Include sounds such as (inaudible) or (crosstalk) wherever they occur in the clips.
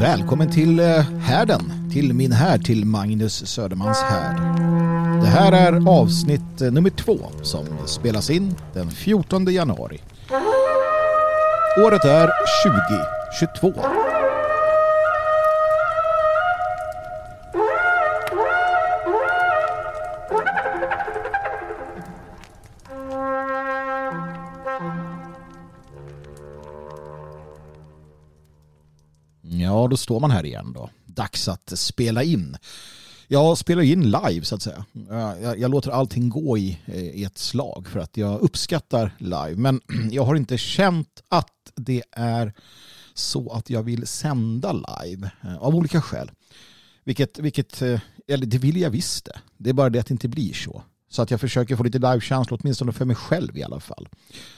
Välkommen till eh, härden, till min härd, till Magnus Södermans härd. Det här är avsnitt eh, nummer två som spelas in den 14 januari. Året är 2022. Står man här igen då. Dags att spela in. Jag spelar in live så att säga. Jag, jag, låter allting gå i, eh, i ett slag för att jag uppskattar live. Men (clears throat) jag har inte känt att det är så att jag vill sända live eh, av olika skäl. Vilket, vilket eh, eller det vill jag visst det. Det är bara det att det inte blir så. Så att jag försöker få lite livekänsla åtminstone för mig själv i alla fall.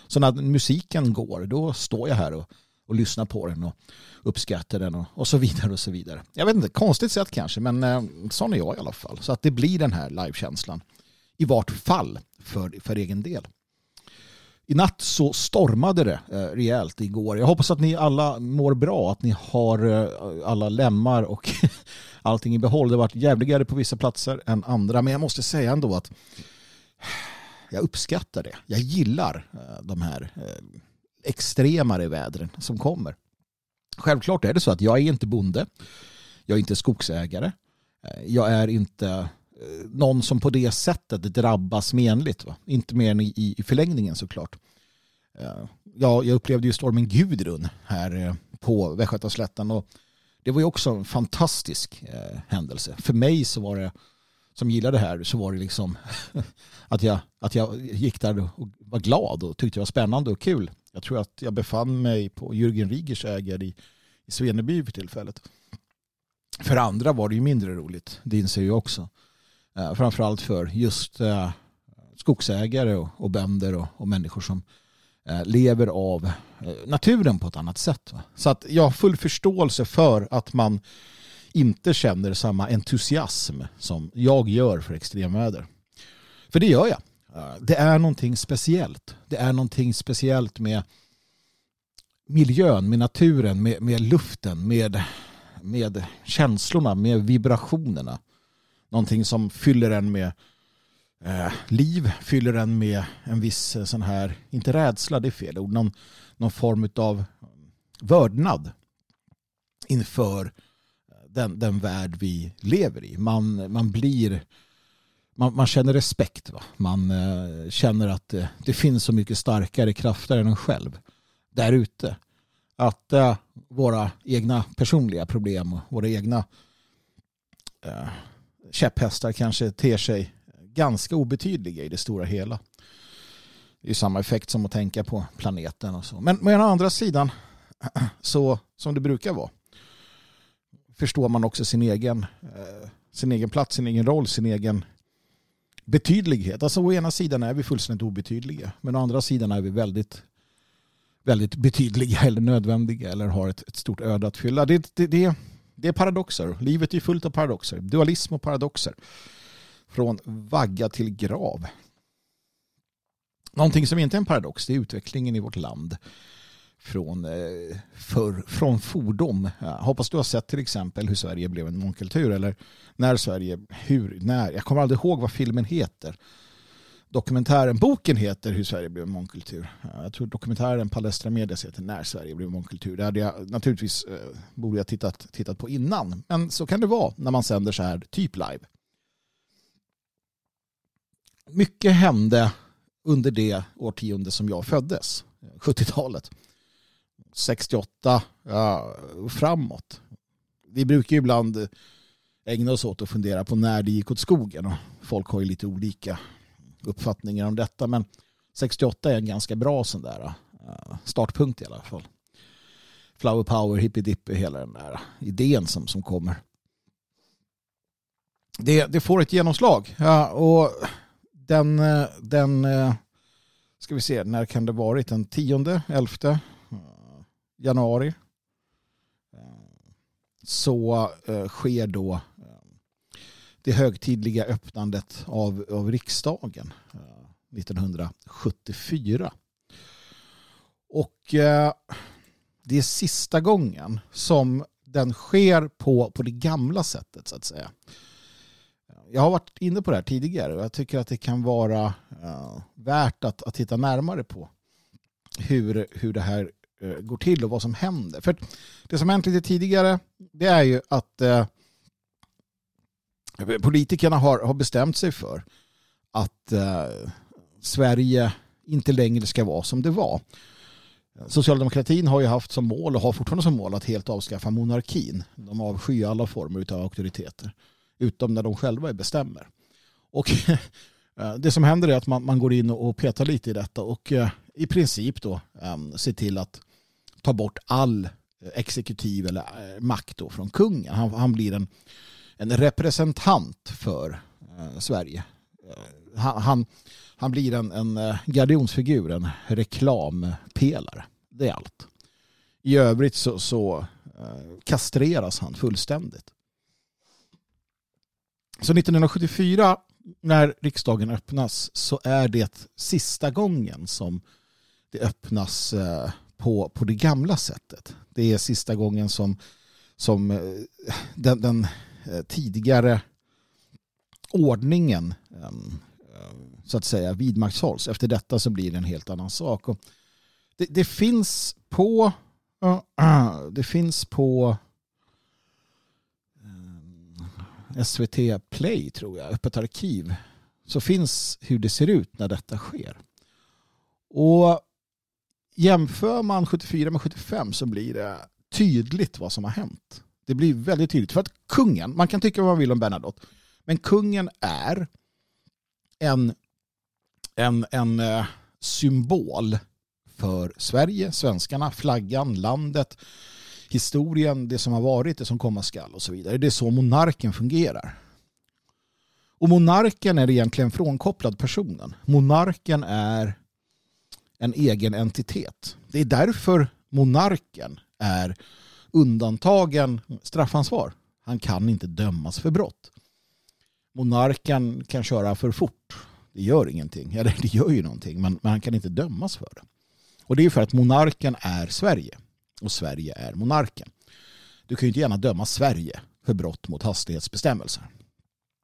Så när musiken går då står jag här och och lyssna på den och uppskatta den och, och så vidare och så vidare. Jag vet inte, konstigt sätt kanske, men eh, sån är jag i alla fall. Så att det blir den här livekänslan. I vart fall för, för egen del. I natt så stormade det eh, rejält igår. Jag hoppas att ni alla mår bra, att ni har eh, alla lemmar och (laughs) allting i behåll. Det har varit jävligare på vissa platser än andra, men jag måste säga ändå att jag uppskattar det. Jag gillar eh, de här eh, extremare vädren som kommer. Självklart är det så att jag är inte bonde. Jag är inte skogsägare. Eh, jag är inte eh, någon som på det sättet drabbas menligt. Va? Inte mer än i, i förlängningen såklart. Eh, ja, jag upplevde ju stormen Gudrun här på Västgötaslätten och det var ju också en fantastisk händelse. För mig så var det, som gillade det här, så var det liksom (laughs) att jag, att jag gick där och var glad och tyckte det var spännande och kul. Jag tror att jag befann mig på Jürgen Rigers ägare i, i Sveneby för tillfället. För andra var det ju mindre roligt, det inser jag också. Eh, framförallt för just eh, skogsägare och, och bönder och, och människor som eh, lever av eh, naturen på ett annat sätt. Va? Så att jag har full förståelse för att man inte känner samma entusiasm som jag gör för extremväder. För det gör jag. Det är någonting speciellt. Det är någonting speciellt med miljön, med naturen, med, med luften, med, med känslorna, med vibrationerna. Någonting som fyller en med eh, liv, fyller en med en viss eh, sån här, inte rädsla, det är fel ord, någon, någon form av vördnad inför den, den värld vi lever i. Man, man blir man, man, känner respekt. Va? Man eh, känner att det, det, finns så mycket starkare krafter än en själv där ute. Att eh, våra egna personliga problem och våra egna eh, käpphästar kanske ter sig ganska obetydliga i det stora hela. Det är samma effekt som att tänka på planeten och så. Men, men å andra sidan, (clears throat) så som det brukar vara, förstår man också sin egen, eh, sin egen plats, sin egen roll, sin egen betydlighet. Alltså å ena sidan är vi fullständigt obetydliga men å andra sidan är vi väldigt väldigt betydliga eller nödvändiga eller har ett, ett stort öde att fylla. Det, det, det, det är paradoxer. Livet är fullt av paradoxer. Dualism och paradoxer. Från vagga till grav. Någonting som inte är en paradox det är utvecklingen i vårt land från, eh, för, från fordom. Jag hoppas du har sett till exempel hur Sverige blev en mångkultur eller när Sverige, hur, när, jag kommer aldrig ihåg vad filmen heter. Dokumentären, boken heter Hur Sverige blev en mångkultur. Jag tror dokumentären Palestra Medias heter När Sverige blev en mångkultur. Det hade jag naturligtvis eh, borde jag tittat, tittat på innan. Men så kan det vara när man sänder så här typ live. Mycket hände under det årtionde som jag föddes, eh, 70-talet. 68 ja, framåt. Vi brukar ju ibland ägna oss åt att fundera på när det gick åt skogen. Och folk har ju lite olika uppfattningar om detta. Men 68 är en ganska bra sån där eh, startpunkt i alla fall. Flower power, hippie dippy, hela den där idén som, som kommer. Det, det får ett genomslag. Ja, och den, eh, den, eh, ska vi se, när kan det varit? Den tionde, elfte? Januari så eh, sker då eh, det högtidliga öppnandet av, av riksdagen eh, 1974. Och det är sista gången som den sker på, på det gamla sättet så att säga. Jag har varit inne på det här tidigare och jag tycker att det kan vara värt att, att titta närmare på hur, hur det här Eh, går till och vad som händer. För det som hänt lite tidigare det är ju att eh, politikerna har, har bestämt sig för att eh, Sverige inte längre ska vara som det var. Socialdemokratin har ju haft som mål och har fortfarande som mål att helt avskaffa monarkin. De avskyr alla former av auktoriteter. Utom när de själva bestämmer. Och (laughs) eh, det som händer är att man, man går in och petar lite i detta och i princip då um, se till att ta bort all eh, exekutiv eller eh, makt då från kungen. Han, han blir en, en representant för eh, Sverige. Eh, han, han, han, blir en, en gardionsfigur, en reklampelare. Det är allt. I övrigt så, så kastreras han fullständigt. Så 1974 när riksdagen öppnas så är det sista gången som det öppnas eh, på, på det gamla sättet. Det är sista gången som, som eh, den, den eh, tidigare ordningen ehm, eh, så att säga vidmakthålls. Efter detta så blir det en helt annan sak. Det, det, finns på (clears throat) det finns på ehm, SVT Play tror jag, Öppet arkiv, så finns hur det ser ut när detta sker. Och jämför man 74 med 75 så blir det tydligt vad som har hänt. Det blir väldigt tydligt. För att kungen, man kan tycka vad man vill om Bernadotte, men kungen är en, en, en eh, symbol för Sverige, svenskarna, flaggan, landet, historien, det som har varit, det som komma skall och så vidare. Det är så monarken fungerar. Och monarken är egentligen frånkopplad personen. Monarken är en egen entitet. Det är därför monarken är undantagen straffansvar. Han kan inte dömas för brott. Monarken kan köra för fort. Det gör ingenting. Eller det gör ju någonting, men, men han kan inte dömas för det. Och det är för att monarken är Sverige och Sverige är monarken. Du kan ju inte gärna döma Sverige för brott mot hastighetsbestämmelser.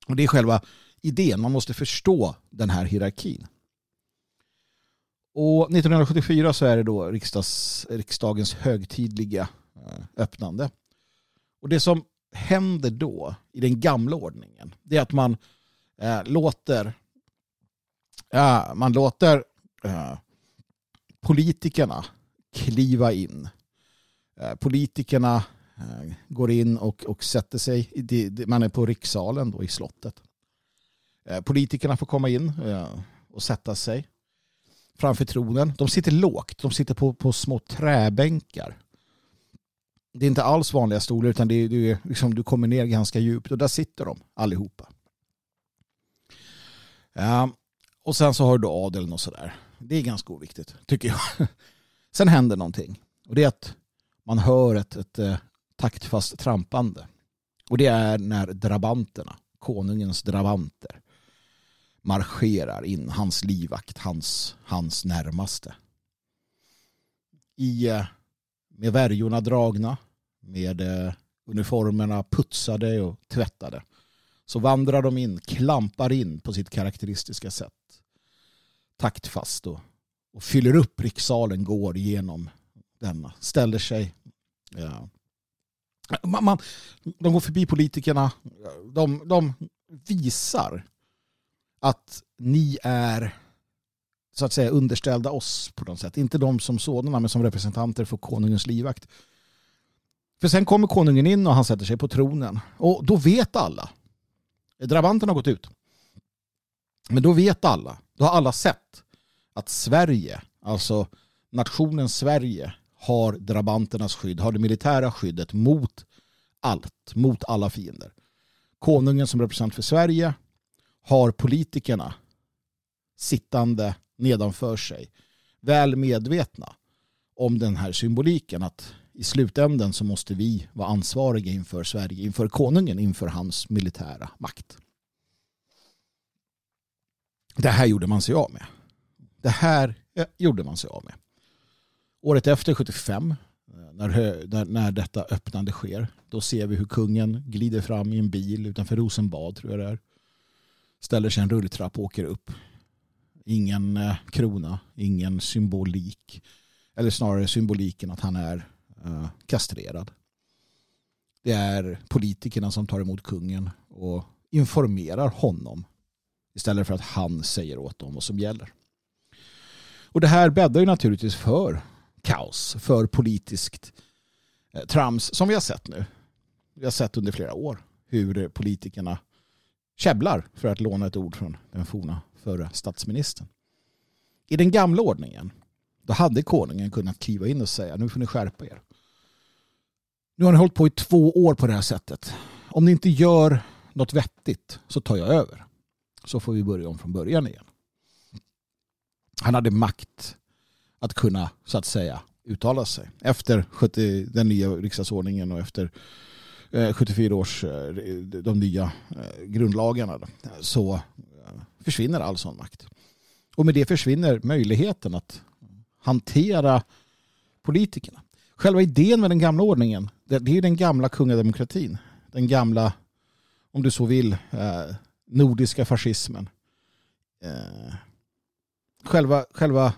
Och det är själva idén, man måste förstå den här hierarkin. Och 1974 så är det då riksdags, riksdagens högtidliga eh, öppnande. Och det som händer då i den gamla ordningen det är att man eh, låter eh, man låter eh, politikerna kliva in Eh, politikerna eh, går in och, och sätter sig. Man är på rikssalen då i slottet. Eh, politikerna får komma in eh, och sätta sig framför tronen. De sitter lågt. De sitter på, på små träbänkar. Det är inte alls vanliga stolar utan det är, det är liksom, du kommer ner ganska djupt och där sitter de allihopa. Ja, och sen så har du då adeln och sådär. Det är ganska oviktigt tycker jag. (laughs) Sen händer någonting och det är att man hör ett, ett, ett taktfast trampande. Och det är när drabanterna, konungens drabanter, marscherar in, hans livvakt, hans, hans närmaste. I, eh, med värjorna dragna, med eh, uniformerna putsade och tvättade, så vandrar de in, klampar in på sitt karaktäristiska sätt. Taktfast och, och fyller upp rikssalen, går igenom denna, ställer sig. Ja. Man, man, de går förbi politikerna. De, de visar att ni är så att säga underställda oss på något sätt. Inte de som sådana men som representanter för konungens livvakt. För sen kommer konungen in och han sätter sig på tronen. Och då vet alla. Drabanten har gått ut. Men då vet alla. Då har alla sett att Sverige, alltså nationen Sverige har drabanternas skydd, har det militära skyddet mot allt, mot alla fiender. Konungen som representant för Sverige har politikerna sittande nedanför sig, väl medvetna om den här symboliken att i slutänden så måste vi vara ansvariga inför Sverige, inför konungen, inför hans militära makt. Det här gjorde man sig av med. Det här eh, gjorde man sig av med. Året efter, 75, eh, när, när, när detta öppnande sker. Då ser vi hur kungen glider fram i en bil utanför Rosenbad tror jag det är. Ställer sig en rulltrapp och åker upp. Ingen eh, krona, ingen symbolik. Eller snarare symboliken att han är eh, kastrerad. Det är politikerna som tar emot kungen och informerar honom istället för att han säger åt dem vad som gäller. Och det här bäddar ju naturligtvis för kaos, för politiskt eh, trams som vi har sett nu. Vi har sett under flera år hur politikerna käbblar, för att låna ett ord från den forna förra statsministern. I den gamla ordningen, då hade konungen kunnat kliva in och säga nu får ni skärpa er. Nu har ni hållit på i två år på det här sättet. Om ni inte gör något vettigt så tar jag över. Så får vi börja om från början igen. Han hade makt att kunna så att säga uttala sig efter 70, den nya riksdagsordningen och efter Eh, 74-års, eh, de nya eh, grundlagarna så försvinner all sån makt. Och med det försvinner möjligheten att hantera politikerna. Själva idén med den gamla ordningen det är den gamla kungademokratin. Den gamla, om du så vill, nordiska fascismen. Själva, själva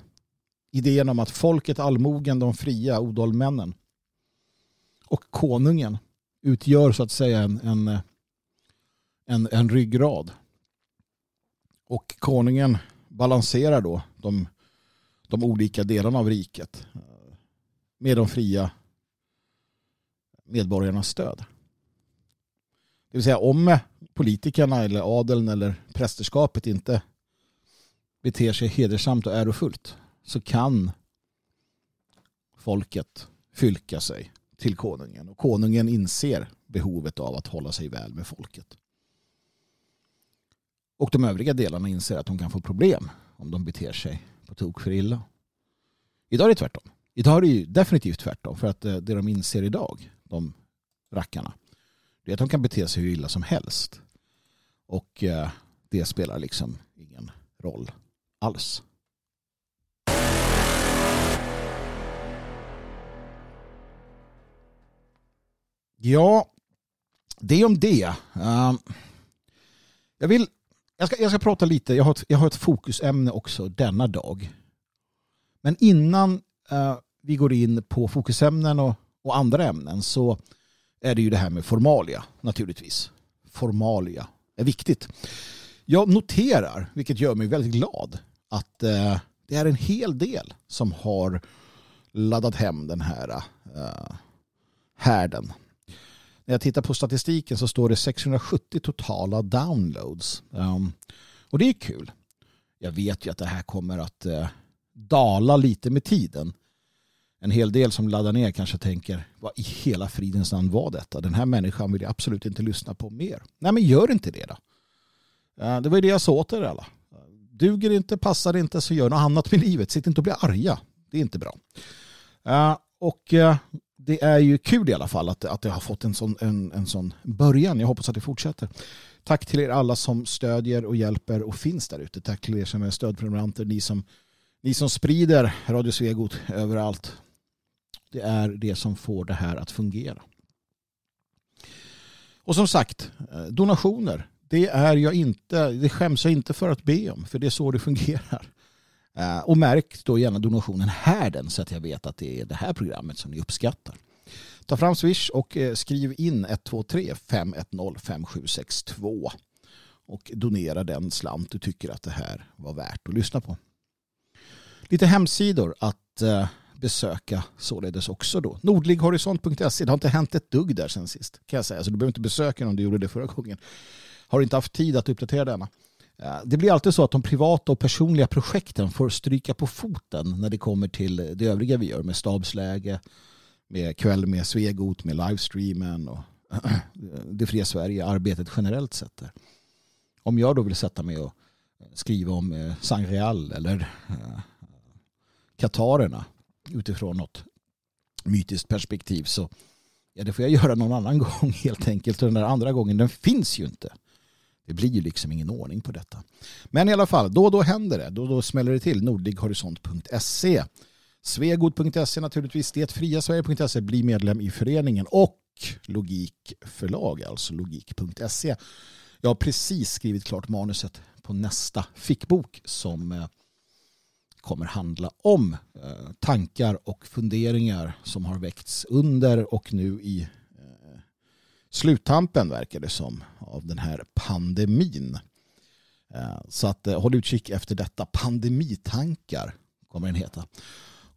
idén om att folket, allmogen, de fria odalmännen och konungen utgör så att säga en, en, en, en ryggrad. Och konungen balanserar då de, de olika delarna av riket eh, med de fria medborgarnas stöd. Det vill säga om politikerna eller adeln eller prästerskapet inte beter sig hedersamt och ärofullt så kan folket fylka sig till konungen. Och konungen inser behovet av att hålla sig väl med folket. Och de övriga delarna inser att de kan få problem om de beter sig på tok för illa. Idag är det tvärtom. Idag är det ju definitivt tvärtom. För att eh, det de inser idag, de rackarna, det är att de kan bete sig hur illa som helst. Och eh, det spelar liksom ingen roll alls. Ja, det om det. Ehm, jag, vill, jag, ska, jag ska prata lite, jag har, ett, jag har ett fokusämne också denna dag. Men innan eh, vi går in på fokusämnen och, och, andra ämnen så är det ju det här med formalia naturligtvis. Formalia är viktigt. Jag noterar, vilket gör mig väldigt glad, att eh, det är en hel del som har laddat hem den här eh, härden när jag tittar på statistiken så står det 670 totala downloads. Um, och det är kul. Jag vet ju att det här kommer att uh, dala lite med tiden. En hel del som laddar ner kanske tänker vad i hela fridens namn var detta? Den här människan vill jag absolut inte lyssna på mer. Nej men gör inte det då. Uh, det var ju det jag sa åt er alla. Duger inte, passar inte så gör något annat med livet. Sitt inte och bli arga. Det är inte bra. Uh, och det är ju kul i alla fall att, att det har fått en sån, en, en sån början. Jag hoppas att det fortsätter. Tack till er alla som stödjer och hjälper och finns där ute. Tack till er som är stödprenumeranter. Ni som, ni som sprider Radio Svegot överallt. Det är det som får det här att fungera. Och som sagt, eh, donationer. Det är jag inte, det skäms jag inte för att be om. För det är så det fungerar. Eh, och märk då gärna donationen här den så att jag vet att det är det här programmet som ni uppskattar. Ta fram Swish och eh, skriv in 123 510 5762 och donera den slant du tycker att det här var värt att lyssna på. Lite hemsidor att eh, besöka således också då. Nordlighorisont.se, det har inte hänt ett dugg där sen sist kan jag säga. Så du behöver inte besöka den om du gjorde det förra gången. Har inte haft tid att uppdatera denna. Eh, det blir alltid så att de privata och personliga projekten får stryka på foten när det kommer till det övriga vi gör med stabsläge, med kväll med Svegot, med livestreamen och (clears throat) det fria Sverige, arbetet generellt sett. Om jag då vill sätta mig och skriva om eh, Sangreal eller eh, Katarerna utifrån något mytiskt perspektiv så ja, det får jag göra någon annan (laughs) gång helt enkelt. Och den där andra gången den finns ju inte. Det blir ju liksom ingen ordning på detta. Men i alla fall, då och då händer det. Då och då smäller det till. Nordlighorisont.se Svegot.se naturligtvis, detfriasverige.se, bli medlem i föreningen och Logikförlag, alltså logik.se. Jag har precis skrivit klart manuset på nästa fickbok som eh, kommer handla om eh, tankar och funderingar som har väckts under och nu i sluttampen verkar det som av den här pandemin. Eh, så att eh, håll utkik efter detta. Pandemitankar kommer den heta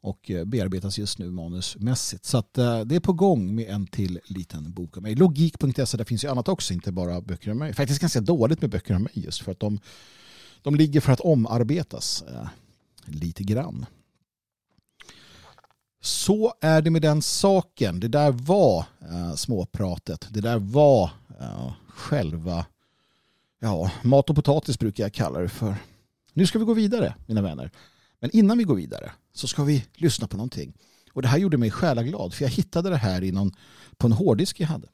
och eh, bearbetas just nu manusmässigt. Så att, det är på gång med en till liten bok av mig. Logik.se, där finns ju annat också, inte bara böcker om mig. Faktiskt ganska dåligt med böcker om mig just för att de, de ligger för att omarbetas lite grann. Så är det med den saken. Det där var eh, småpratet. Det där var eh, själva ja, mat och potatis brukar jag kalla det för. Nu ska vi gå vidare, mina vänner. Men innan vi går vidare så ska vi lyssna på någonting. Och det här gjorde mig själaglad för jag hittade det här i någon, på en hårddisk jag hade.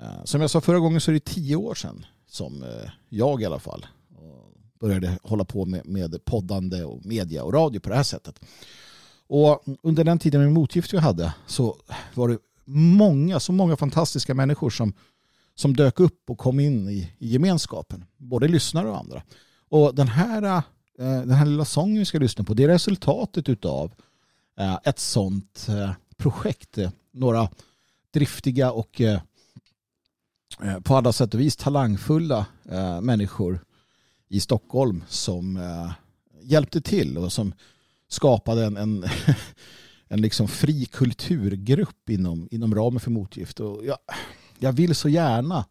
Eh, som jag sa förra gången så är det tio år sedan som eh, jag i alla fall eh, började hålla på med, med poddande och media och radio på det här sättet. Och under den tiden med motgift vi hade så var det många, så många fantastiska människor som, som dök upp och kom in i, i gemenskapen. Både lyssnare och andra. Och den här eh, den här lilla sången vi ska lyssna på, det är resultatet av eh, ett sånt eh, projekt. Några driftiga och på alla sätt och vis talangfulla människor i Stockholm som hjälpte till och som skapade en, en, (laughs) en liksom fri kulturgrupp inom, inom ramen för motgift. Och jag, jag vill så gärna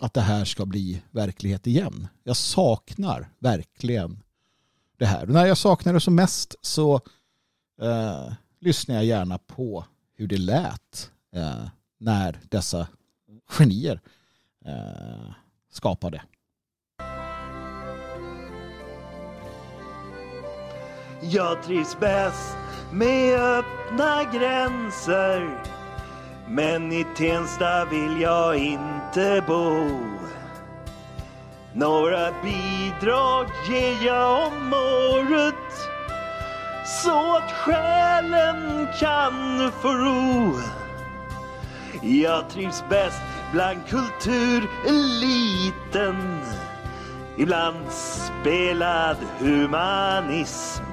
att det här ska bli verklighet igen. Jag saknar verkligen det här. Och när jag saknar det som mest så eh, lyssnar jag gärna på hur det lät eh, när dessa genier eh, skapade. Jag trivs bäst med öppna gränser men i Tensta vill jag inte bo. Några bidrag ger jag om året så att själen kan få ro. Jag trivs bäst bland kultureliten ibland spelad humanism.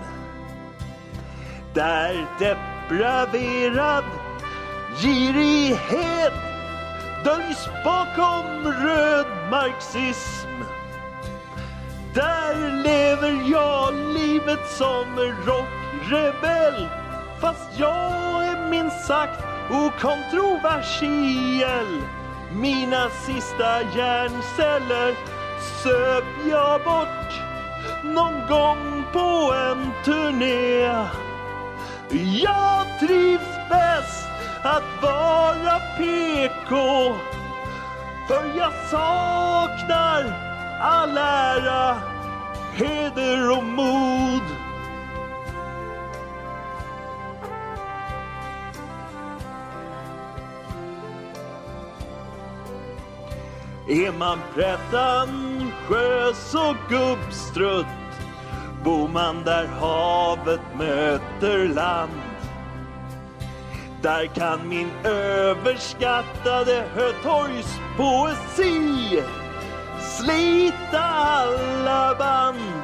Där depraverad Girighet döljs bakom röd marxism. Där lever jag livet som rockrebell fast jag är minst sagt okontroversiell. Mina sista hjärnceller söp jag bort någon gång på en turné. Jag trivs bäst att vara PK. För jag saknar all ära, heder och mod. Är man pretentiös och gubbstrutt bor man där havet möter land där kan min överskattade Hötorgs poesi slita alla band.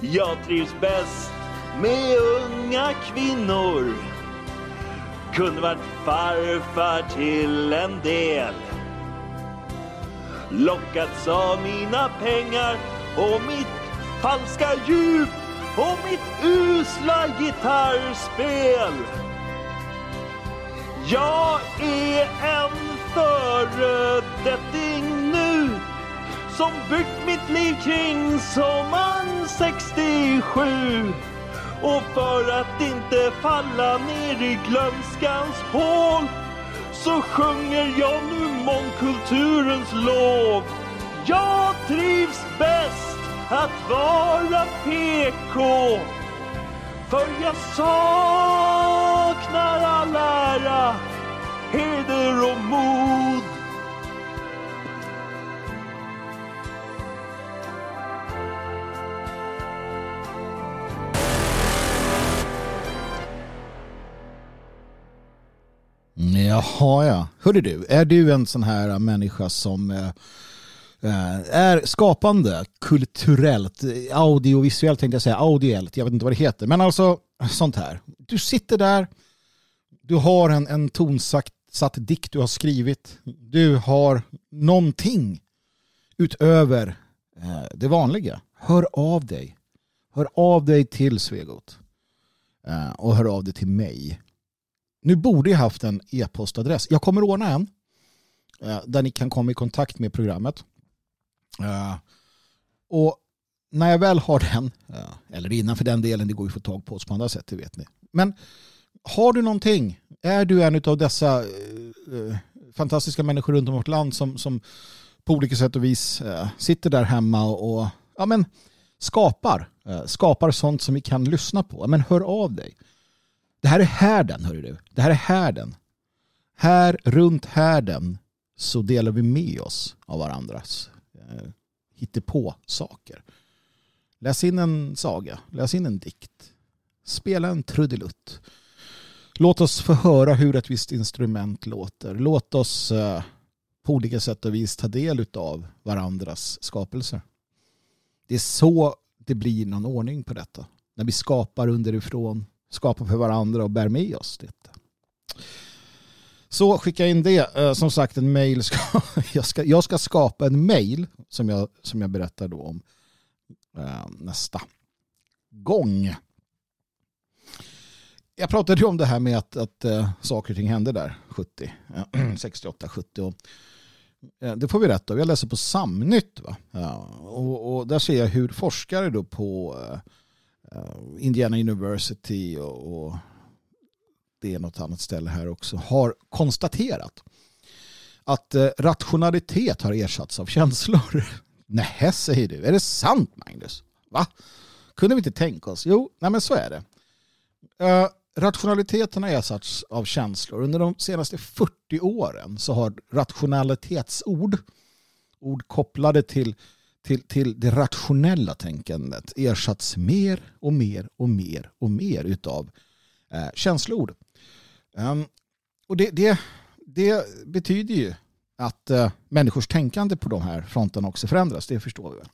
Jag trivs bäst med unga kvinnor. Kunde varit farfar till en del. Lockats av mina pengar och mitt falska djup och mitt usla gitarrspel. Jag är en föredetting nu som byggt mitt liv kring sommaren 67. Och för att inte falla ner i glömskans hål så sjunger jag nu mångkulturens lov. Jag trivs bäst att vara PK. För jag saknar all ära, heder och mod. Jaha ja. Hörde du, är du en sån här människa som eh, Eh, är skapande kulturellt, audiovisuellt tänkte jag säga, audiellt, jag vet inte vad det heter, men alltså sånt här. Du sitter där, du har en, en tonsatt dikt du har skrivit, du har någonting utöver eh, det vanliga. Hör av dig. Hör av dig till Svegot. Eh, och hör av dig till mig. Nu borde jag haft en e-postadress. Jag kommer ordna en eh, där ni kan komma i kontakt med programmet. Eh, och när jag väl har den, eh, eller innan för den delen, det går ju att få tag på oss på andra sätt, det vet ni. Men har du någonting, är du en av dessa eh, fantastiska människor runt om vårt land som, som på olika sätt och vis sitter där hemma och ja, men, skapar. Skapar sånt som vi kan lyssna på. Men hör av dig. Det här är härden, hör du. Det här är härden. Här, runt härden, så delar vi med oss av varandras eh, hittepå saker. Läs in en saga, läs in en dikt. Spela en trudelutt. Låt oss få höra hur ett visst instrument låter. Låt oss eh, på olika sätt och vis ta del av varandras skapelser. Det är så det blir någon ordning på detta. När vi skapar underifrån, skapar för varandra och bär med oss detta. Så skicka in det. Eh, som sagt, en mail. Ska, (laughs) jag, ska, jag ska skapa en mail som jag, som jag berättar då om eh, nästa gång. Jag pratade ju om det här med att, att eh, saker och ting hände där 70, 68, 70. Och det får vi rätt av. Jag läser på Samnytt. Va? Och, och, där ser jag hur forskare då på Indiana University och, det är något annat ställe här också har konstaterat att eh, rationalitet har ersatts av känslor. (laughs) Nej, säger du. Är det sant, Magnus? Va? Kunde vi inte tänka oss? Jo, nej men så är det. Uh, rationaliteten har ersatts av känslor. Under de senaste 40 åren så har rationalitetsord, ord kopplade till, till, till det rationella tänkandet, ersatts mer och mer och mer och mer utav eh, känsloord. Um, och det, det, det, betyder ju att uh, människors tänkande på de här fronterna också förändras, det förstår vi väl.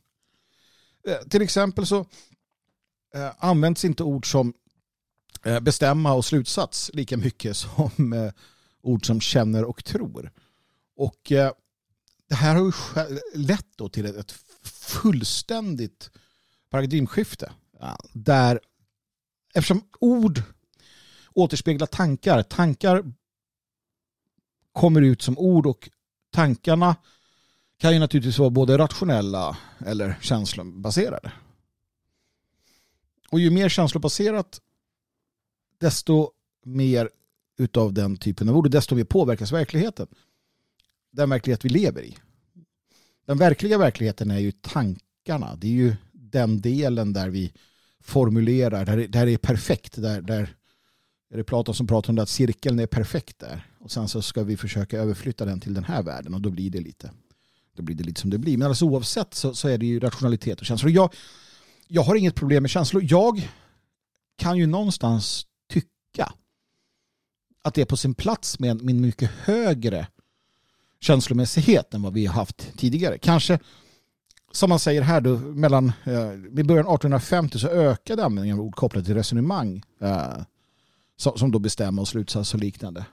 Uh, till exempel så uh, används inte ord som bestämma och slutsats lika mycket (laughs) som ord som känner och tror. Och det här har ju lett till ett fullständigt paradigmskifte. Där, eftersom ord Återspegla tankar, tankar kommer ut som ord och tankarna kan ju naturligtvis vara både rationella eller känslobaserade. Och ju mer känslobaserat desto mer utav den typen av ord desto mer påverkas verkligheten. Den verklighet vi lever i. Den verkliga verkligheten är ju tankarna. Det är ju den delen där vi formulerar, där, där det är perfekt. Där, där är det Platon som pratar om det att cirkeln är perfekt där. Och sen så ska vi försöka överflytta den till den här världen och då blir det lite, då blir det lite som det blir. Men alltså oavsett så, så är det ju rationalitet och känslor. Jag, jag har inget problem med känslor. Jag kan ju någonstans tycka att det är på sin plats med en mycket högre känslomässighet än vad vi har haft tidigare. Kanske som man säger här då, mellan, eh, vid början 1850 så ökade användningen av ord kopplat till resonemang eh, som, som då bestämmer och slutsats och liknande.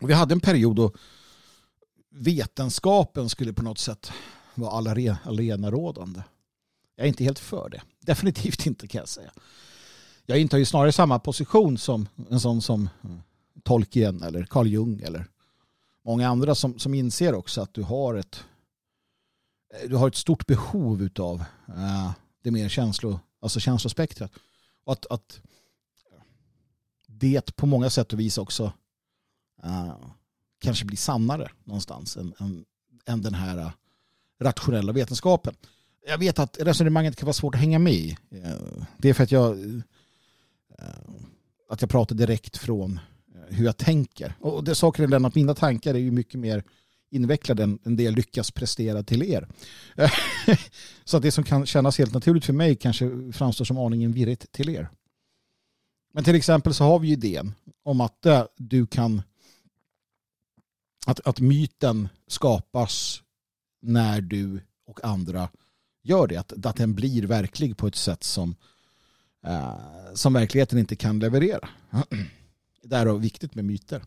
Och vi hade en period då vetenskapen skulle på något sätt vara allenarådande. Jag är inte helt för det. (laughs) Definitivt inte kan jag säga jag intar ju snarare samma position som en sån som mm, Tolkien eller Carl Jung eller många andra som, som inser också att du har ett du har ett stort behov av uh, eh, det mer känslo, alltså känslospektrat. Och att, att det på många sätt och vis också uh, kanske blir sannare någonstans än, än, än den här uh, rationella vetenskapen. Jag vet att resonemanget kan vara svårt att hänga med i. Eh, det är för att jag att jag pratar direkt från hur jag tänker. Och det saker är den att mina tankar är ju mycket mer invecklade än, än det jag lyckas prestera till er. (laughs) så att det som kan kännas helt naturligt för mig kanske framstår som aningen virrigt till er. Men till exempel så har vi ju idén om att eh, du kan att, att myten skapas när du och andra gör det. Att, att den blir verklig på ett sätt som, eh, som verkligheten inte kan leverera. (clears throat) Det är viktigt med myter.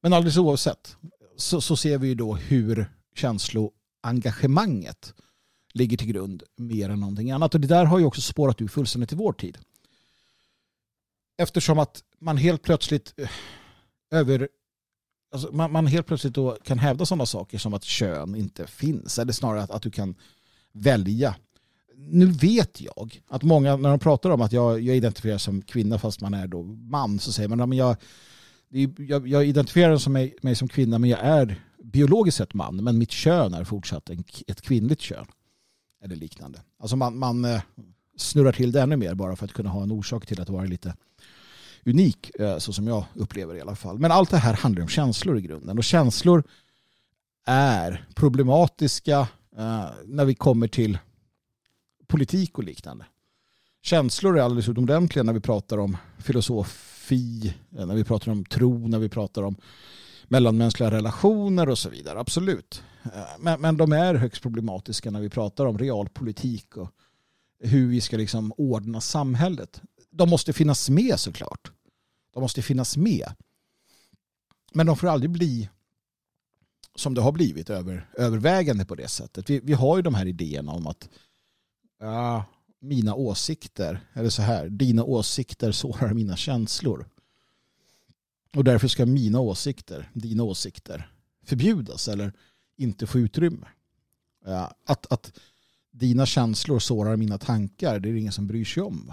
Men alldeles oavsett så, så ser vi ju då hur känsloengagemanget ligger till grund mer än någonting annat. Och det där har ju också spårat ur fullständigt i vår tid. Eftersom att man helt plötsligt eh, över alltså man, man, helt plötsligt då kan hävda sådana saker som att kön inte finns. Eller snarare att, att du kan välja. Nu vet jag att många, när de pratar om att jag, jag identifierar som kvinna fast man är då man, så säger man att jag, jag, jag identifierar som mig, mig, som kvinna men jag är biologiskt sett man, men mitt kön är fortsatt en, ett kvinnligt kön. Eller liknande. Alltså man, man eh, snurrar till det ännu mer bara för att kunna ha en orsak till att vara lite unik, eh, så som jag upplever det i alla fall. Men allt det här handlar om känslor i grunden. Och känslor är problematiska eh, när vi kommer till politik och liknande. Känslor är alldeles utomordentliga när vi pratar om filosofi, eh, när vi pratar om tro, när vi pratar om mellanmänskliga relationer och så vidare. Absolut. Men, men de är högst problematiska när vi pratar om realpolitik och hur vi ska liksom ordna samhället. De måste finnas med såklart. De måste finnas med. Men de får aldrig bli som det har blivit över, övervägande på det sättet. Vi, vi har ju de här idéerna om att ja, mina åsikter, eller så här, dina åsikter sårar mina känslor. Och därför ska mina åsikter, dina åsikter, förbjudas eller inte få utrymme. Att, att dina känslor sårar mina tankar, det är det ingen som bryr sig om.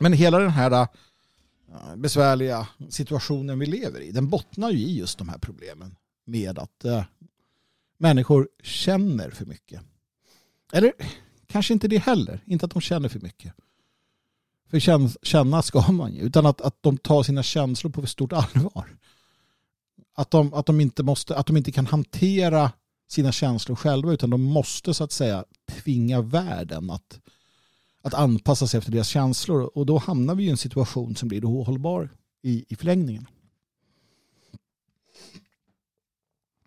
Men hela den här Eh, besvärliga situationen vi lever i, den bottnar ju i just de här problemen med att eh, människor känner för mycket. Eller kanske inte det heller, inte att de känner för mycket. För känna ska man ju, utan att, att de tar sina känslor på för stort allvar. Att de, att, de inte måste, att de inte kan hantera sina känslor själva utan de måste så att säga tvinga världen att, att anpassa sig efter deras känslor och då hamnar vi i en situation som blir ohållbar i, i förlängningen.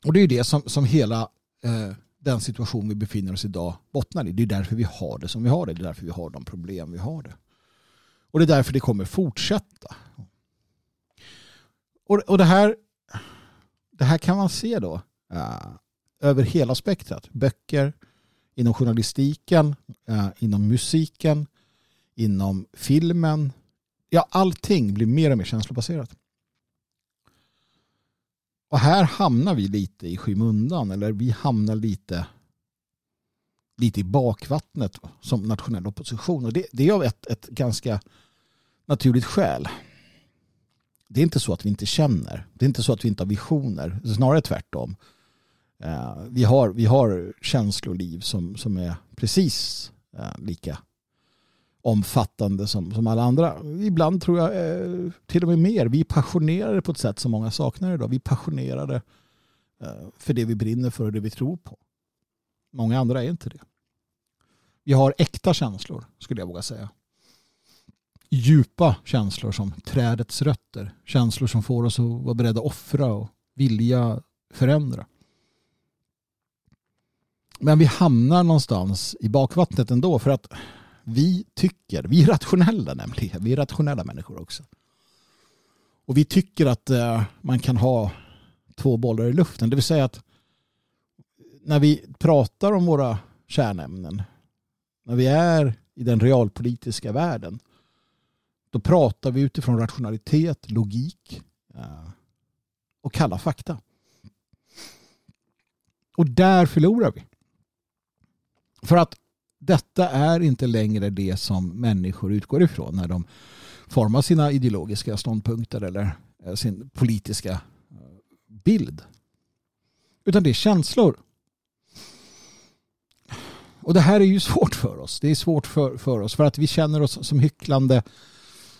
Och det är det som, som hela eh, den situation vi befinner oss i idag bottnar i. Det är därför vi har det som vi har det. Det är därför vi har de problem vi har det. Och det är därför det kommer fortsätta. Och, och det, här, det här kan man se då eh, över hela spektrat. Böcker, inom journalistiken, eh, inom musiken, inom filmen. Ja, allting blir mer och mer känslobaserat. Och här hamnar vi lite i skymundan eller vi hamnar lite lite i bakvattnet som nationell opposition. Och det, det är av ett, ett ganska naturligt skäl. Det är inte så att vi inte känner. Det är inte så att vi inte har visioner. Snarare tvärtom. Eh, vi har, vi har känsloliv som, som är precis eh, lika omfattande som, som alla andra. Ibland tror jag eh, till och med mer. Vi är passionerade på ett sätt som många saknar idag. Vi är passionerade eh, för det vi brinner för och det vi tror på. Många andra är inte det. Vi har äkta känslor skulle jag våga säga djupa känslor som trädets rötter. Känslor som får oss att vara beredda att offra och vilja förändra. Men vi hamnar någonstans i bakvattnet ändå för att vi tycker, vi är rationella nämligen, vi är rationella människor också. Och vi tycker att eh, man kan ha två bollar i luften. Det vill säga att när vi pratar om våra kärnämnen, när vi är i den realpolitiska världen, då pratar vi utifrån rationalitet, logik eh, och kalla fakta. Och där förlorar vi. För att detta är inte längre det som människor utgår ifrån när de formar sina ideologiska ståndpunkter eller eh, sin politiska eh, bild. Utan det är känslor. Och det här är ju svårt för oss. Det är svårt för, för oss för att vi känner oss som hycklande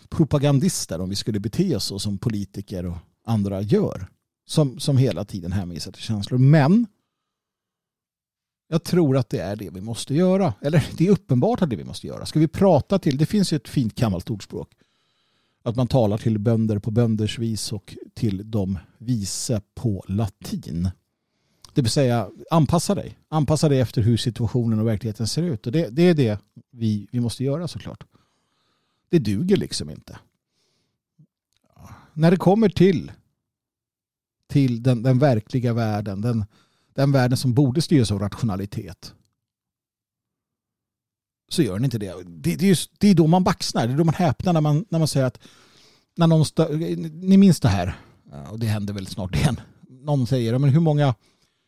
propagandister om vi skulle bete oss så som politiker och andra gör. Som, som hela tiden hänvisar till känslor. Men jag tror att det är det vi måste göra. Eller det är uppenbart att det vi måste göra. Ska vi prata till, det finns ju ett fint gammalt ordspråk. att man talar till bönder på bönders vis och till de vise på latin. Det vill säga anpassa dig. Anpassa dig efter hur situationen och verkligheten ser ut. Och det, det är det vi, vi måste göra såklart. Det duger liksom inte. När det kommer till, till den, den verkliga världen, den, den världen som borde styras av rationalitet, så gör den inte det. Det, det, är, just, det är då man baxnar, det är då man häpnar när man, när man säger att när någon ni minns det här, och det händer väldigt snart igen. Någon säger, men hur många,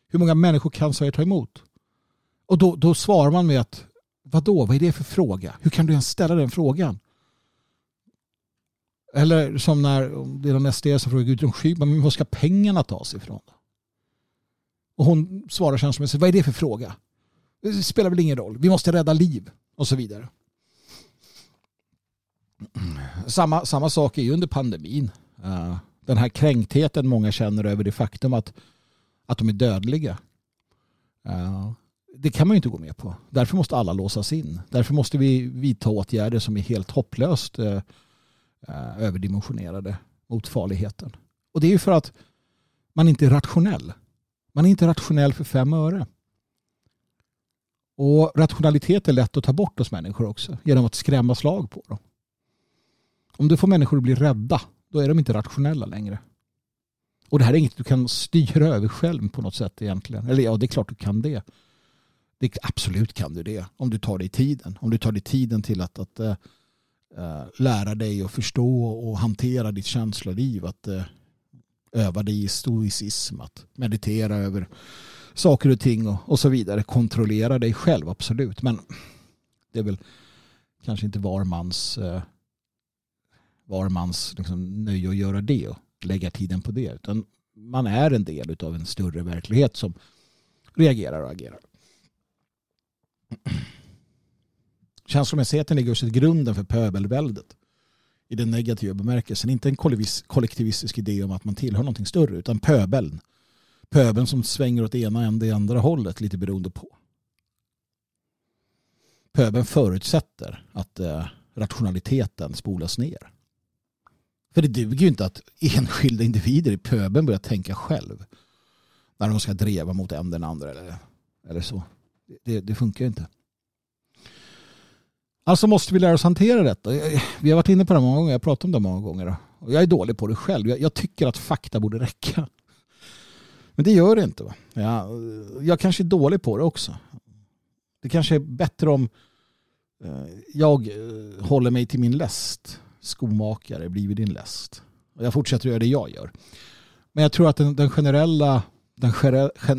hur många människor kan Sverige ta emot? Och då, då svarar man med att, vadå, vad är det för fråga? Hur kan du ens ställa den frågan? Eller som när det är någon SD som frågar Gudrun Schyman, men var ska pengarna tas ifrån? Och hon svarar känslomässigt, vad är det för fråga? Det spelar väl ingen roll, vi måste rädda liv och så vidare. Samma, samma sak är ju under pandemin. Eh, den här kränktheten många känner över det faktum att, att de är dödliga. Eh, det kan man ju inte gå med på. Därför måste alla låsas in. Därför måste vi vidta åtgärder som är helt hopplöst eh, överdimensionerade mot farligheten. Och det är ju för att man inte är rationell. Man är inte rationell för fem öre. Och rationalitet är lätt att ta bort hos människor också genom att skrämma slag på dem. Om du får människor att bli rädda då är de inte rationella längre. Och det här är inget du kan styra över själv på något sätt egentligen. Eller ja, det är klart du kan det. det absolut kan du det om du tar dig tiden. Om du tar dig tiden till att, att äh, lära dig att förstå och hantera ditt känsloliv. Att äh, öva dig i stoicism. Att meditera över saker och ting och, och så vidare. Kontrollera dig själv, absolut. Men det är väl kanske inte var mans, eh, var mans liksom, nöje att göra det och lägga tiden på det. Utan man är en del av en större verklighet som reagerar och agerar. Känslomässigheten ligger också i grunden för pöbelväldet i den negativa bemärkelsen. Inte en kollektivistisk idé om att man tillhör någonting större utan pöbeln pöbeln som svänger åt ena än det andra hållet lite beroende på. Pöbeln förutsätter att eh, rationaliteten spolas ner. För det duger ju inte att enskilda individer i pöbeln börjar tänka själv när de ska dreva mot en den andra eller, eller så. Det, det funkar ju inte. Alltså måste vi lära oss hantera detta. Vi har varit inne på det många gånger, jag har pratat om det många gånger. Och jag är dålig på det själv. Jag, tycker att fakta borde räcka. Men det gör det inte. Va? Jag, jag kanske är dålig på det också. Det kanske är bättre om eh, jag eh, håller mig till min läst. Skomakare blivit vid din läst. Och jag fortsätter göra det jag gör. Men jag tror att den, den generella, den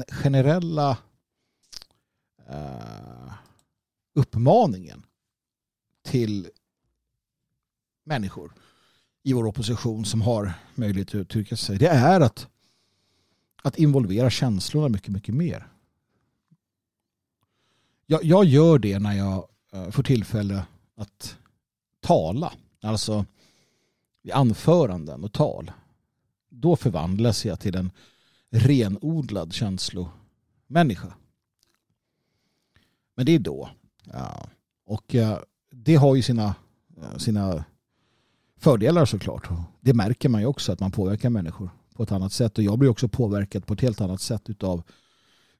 generella uh, uppmaningen till människor i vår opposition som har möjlighet att uttrycka sig det är att att involvera känslorna mycket, mycket mer. Jag, jag gör det när jag eh, får tillfälle att tala. Alltså i anföranden och tal. Då förvandlas jag till en renodlad känslomänniska. Men det är då. Ja. Och eh, det har ju sina, sina fördelar såklart. Det märker man ju också att man påverkar människor på ett annat sätt. Och jag blir också påverkad på ett helt annat sätt utav,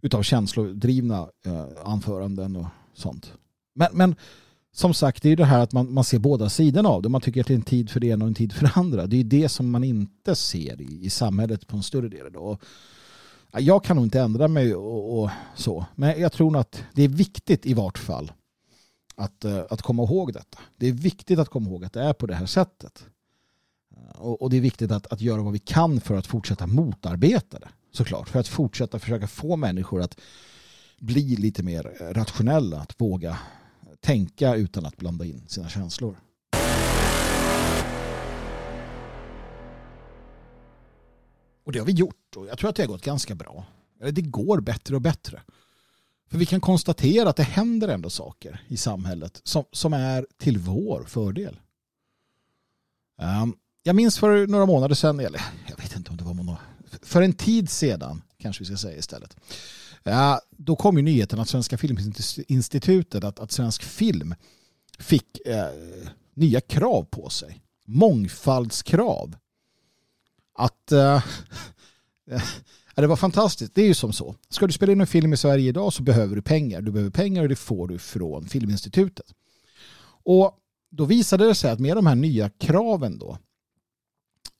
utav känslodrivna eh, anföranden och sånt. Men, men som sagt, det är ju det här att man, man ser båda sidorna av det. Man tycker att det är en tid för det ena och en tid för det andra. Det är ju det som man inte ser i, i samhället på en större del. idag. Jag kan nog inte ändra mig och, och, så. Men jag tror att det är viktigt i vart fall att, eh, att komma ihåg detta. Det är viktigt att komma ihåg att det är på det här sättet. Eh, och, och det är viktigt att, att göra vad vi kan för att fortsätta motarbeta det. Såklart. För att fortsätta försöka få människor att bli lite mer eh, rationella. Att våga tänka utan att blanda in sina känslor. Och det har vi gjort och jag tror att det har gått ganska bra. Det går bättre och bättre. För vi kan konstatera att det händer ändå saker i samhället som, som är till vår fördel. Um, jag minns för några månader sedan, eller jag vet inte om det var några, för en tid sedan kanske vi ska säga istället. Uh, då kom ju nyheten att Svenska Filminstitutet, att, att svensk film fick uh, nya krav på sig mångfaldskrav. Att uh, (laughs) det var fantastiskt. Det är ju som så. Ska du spela in en film i Sverige idag så behöver du pengar. Du behöver pengar och det får du från Filminstitutet. Och då visade det sig att med de här nya kraven då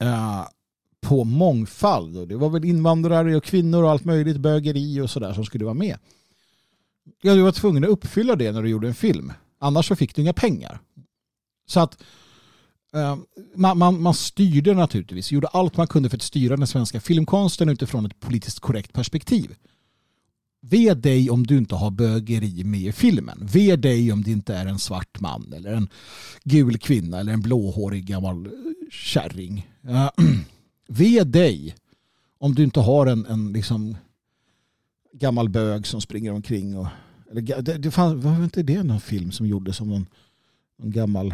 uh, på mångfald, och det var väl invandrare och kvinnor och allt möjligt, bögeri och sådär som skulle vara med. Ja, du var tvungen att uppfylla det när du gjorde en film. Annars så fick du inga pengar. Så att Ehm, man, man, man, styrde naturligtvis, gjorde allt man kunde för att styra den svenska filmkonsten utifrån ett politiskt korrekt perspektiv. Ve dig om du inte har bögeri med i filmen. Ve dig om det inte är en svart man eller en gul kvinna eller en blåhårig gammal eh, kärring. Uh, (clears throat) ve dig om du inte har en, en liksom gammal bög som springer omkring och eller, det, det fanns, var inte det någon film som gjordes om någon, någon gammal,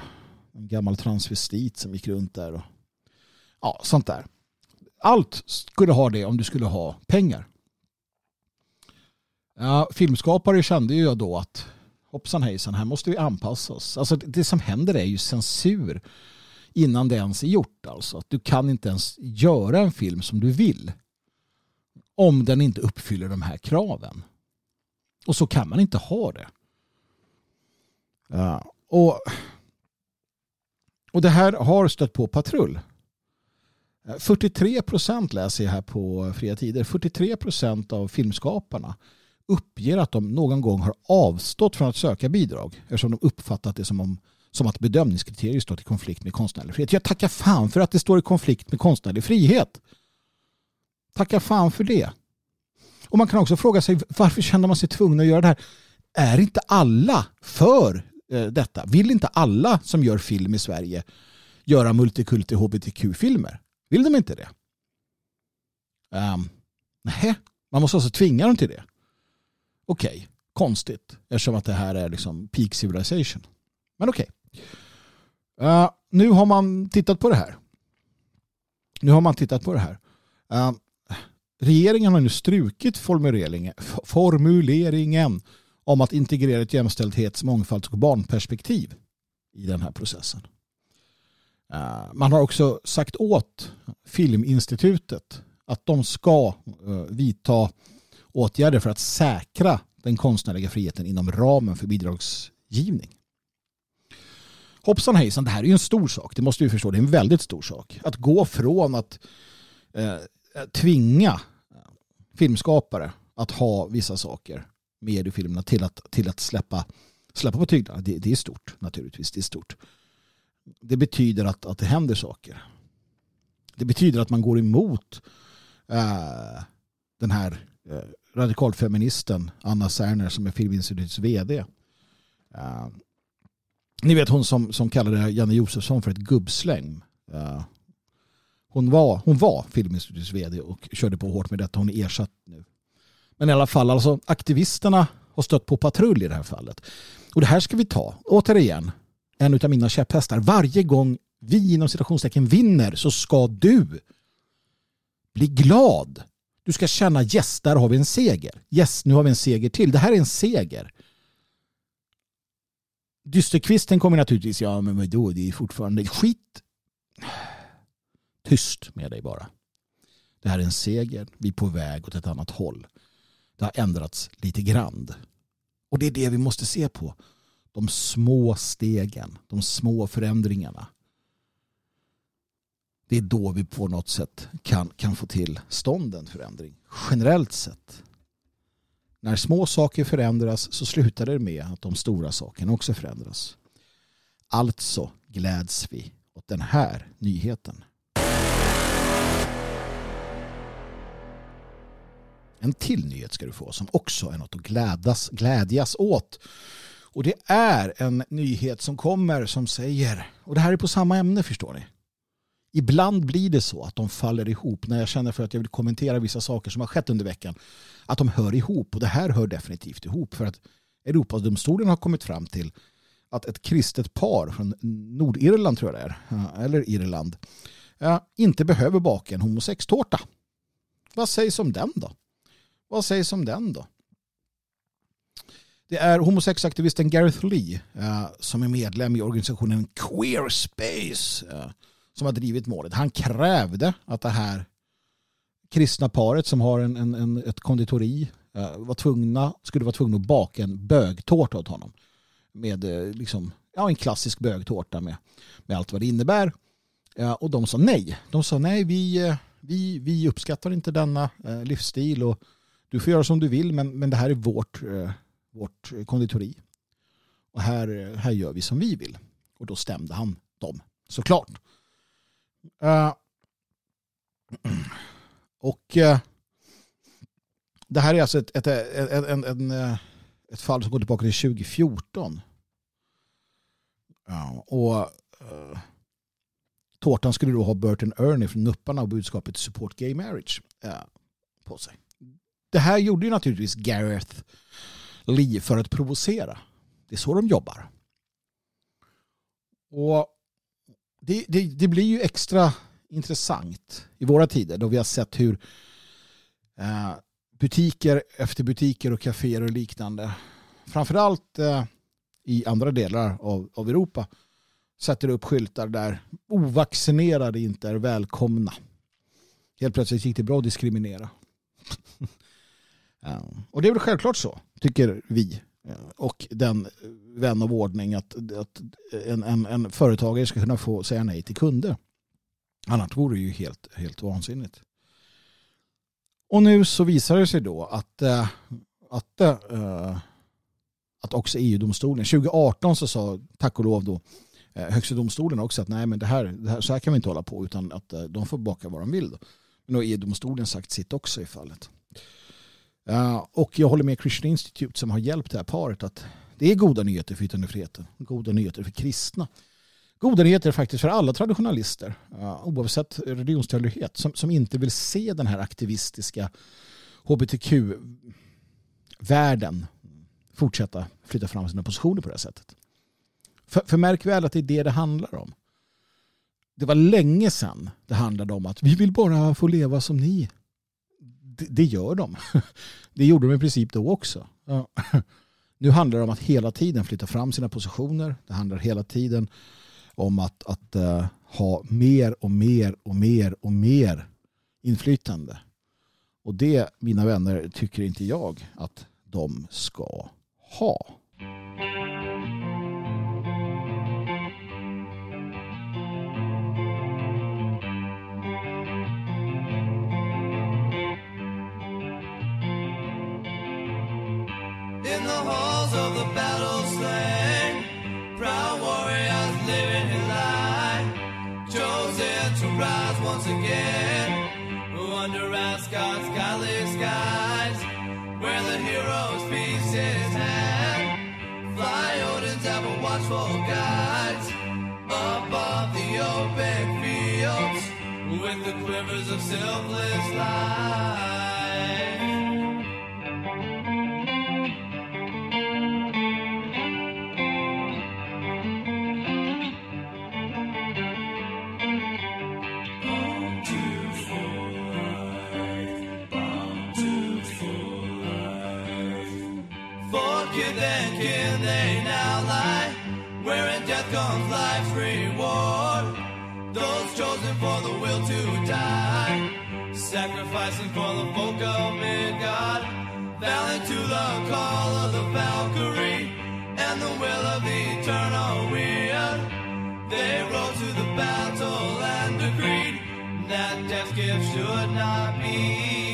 en gammal transvestit som gick runt där och ja, sånt där. Allt skulle ha det om du skulle ha pengar. Ja, filmskapare kände ju då att hoppsan hejsan, här måste vi anpassa oss. Alltså det som händer är ju censur innan det ens är gjort. Alltså. Att du kan inte ens göra en film som du vill om den inte uppfyller de här kraven. Och så kan man inte ha det. Ja, och, och det här har stött på patrull. Eh, 43 procent läser jag här på Fria Tider. 43 procent av filmskaparna uppger att de någon gång har avstått från att söka bidrag eftersom de uppfattat det som, om, som att bedömningskriterier står i konflikt med konstnärlig frihet. Jag tackar fan för att det står i konflikt med konstnärlig frihet. Tacka fan för det. Och man kan också fråga sig varför känner man sig tvungen att göra det här? Är inte alla för Eh, detta? Vill inte alla som gör film i Sverige göra multikulti hbtq-filmer? Vill de inte det? Ehm, um, nej, man måste alltså tvinga dem till det. Okej, okay. konstigt eftersom att det här är liksom peak civilization. Men okej. Okay. Uh, nu har man tittat på det här. Nu har man tittat på det här. Uh, Regeringen har nu strukit formuleringen, formuleringen om att integrera ett jämställdhets-, mångfalds och barnperspektiv i den här processen. Eh, man har också sagt åt Filminstitutet att de ska eh, vidta åtgärder för att säkra den konstnärliga friheten inom ramen för bidragsgivning. Hoppsan hejsan, det här är ju en stor sak. Det måste vi förstå. Det är en väldigt stor sak. Att gå från att eh, tvinga filmskapare att ha vissa saker mediefilmerna till att, till att släppa, släppa på tyglarna. Det, det, är stort naturligtvis. Det är stort. Det betyder att, att det händer saker. Det betyder att man går emot äh, den här äh, radikalfeministen Anna Serner som är Filminstitutets vd. Äh, eh, ni vet hon som, som kallade Janne Josefsson för ett gubbsläng. Uh, hon var, hon var Filminstitutets vd och körde på hårt med detta. Hon är ersatt nu. Men i alla fall, alltså aktivisterna har stött på patrull i det här fallet. Och det här ska vi ta. Återigen, en av mina käpphästar. Varje gång vi inom citationstecken vinner så ska du bli glad. Du ska känna yes, där har vi en seger. Yes, nu har vi en seger till. Det här är en seger. Dysterkvisten kommer naturligtvis, ja men vadå, det är fortfarande skit Tyst med dig bara. Det här är en seger. Vi är på väg åt ett annat håll. Det har ändrats lite grann. Och det är det vi måste se på. De små stegen, de små förändringarna. Det är då vi på något sätt kan, kan få till stånd en förändring. Generellt sett. När små saker förändras så slutar det med att de stora sakerna också förändras. Alltså gläds vi åt den här nyheten. En till nyhet ska du få som också är något att glädjas, glädjas åt. Och det är en nyhet som kommer som säger, och det här är på samma ämne förstår ni. Ibland blir det så att de faller ihop när jag känner för att jag vill kommentera vissa saker som har skett under veckan. Att de hör ihop och det här hör definitivt ihop för att Europadomstolen har kommit fram till att ett kristet par från Nordirland tror jag det är, eller Irland, inte behöver baka en homosextårta. Vad sägs om den då? Vad sägs om den då? Det är homosexaktivisten Gareth Lee eh, som är medlem i organisationen Queerspace eh, som har drivit målet. Han krävde att det här kristna paret som har en, en, en ett konditori eh, var tvungna, skulle vara tvungna att baka en bögtårta åt honom. Med eh, liksom, ja, en klassisk bögtårta med, med allt vad det innebär. Eh, och de sa nej. De sa nej, vi, eh, vi, vi uppskattar inte denna eh, livsstil och du får göra som du vill men, men det här är vårt, eh, vårt konditori. Och här, här gör vi som vi vill. Och då stämde han dem, såklart. Uh, och uh, det här är alltså ett, ett, ett, en, en, eh, ett fall som går tillbaka till 2014. Ja, och uh, tårtan skulle då ha Burton Ernie från Nupparna och budskapet Support Gay Marriage på sig. Det här gjorde ju naturligtvis Gareth Lee för att provocera. Det är så de jobbar. Och det, det, det blir ju extra intressant i våra tider då vi har sett hur eh, butiker efter butiker och kaféer och liknande framförallt eh, i andra delar av, av Europa sätter upp skyltar där ovaccinerade inte är välkomna. Helt plötsligt gick det bra att diskriminera. Eh, och det är väl självklart så, tycker vi. Eh, och den eh, vän av ordning att, att en, en, en företagare ska kunna få säga nej till kunder. Annars vore det ju helt, helt vansinnigt. Och nu så visar det sig då att, att, att också EU-domstolen, 2018 så sa tack och lov då högsta domstolen också att nej men det här, det här, så här kan vi inte hålla på utan att de får baka vad de vill. Då. Men då har EU-domstolen sagt sitt också i fallet. Uh, och jag håller med Christian Institute som har hjälpt det här paret att det är goda nyheter för yttrandefriheten. Goda nyheter för kristna. Goda nyheter faktiskt för alla traditionalister uh, oavsett religionstillhörighet som, som inte vill se den här aktivistiska hbtq-världen fortsätta flytta fram sina positioner på det här sättet. För, för märk väl att det är det det handlar om. Det var länge sedan det handlade om att vi vill bara få leva som ni det, gör de. (laughs) Det gjorde de i princip då också. Nu handlar det om att hela tiden flytta fram sina positioner. Det handlar hela tiden om att, att uh, ha mer och mer och mer och mer inflytande. Och det, mina vänner, tycker inte jag att de ska ha. in the halls of the battle slain. Proud warriors living in light, chosen to rise once again. Under Asgard's godly skies, where the hero's peace is his. Fly Odin's ever watchful guides above the open fields with the quivers of selfless lies. Comes life's reward. Those chosen for the will to die. Sacrificing for the folk of Midgard. Valiant to the call of the Valkyrie. And the will of the eternal weird. They rose to the battle and decreed that death's gift should not be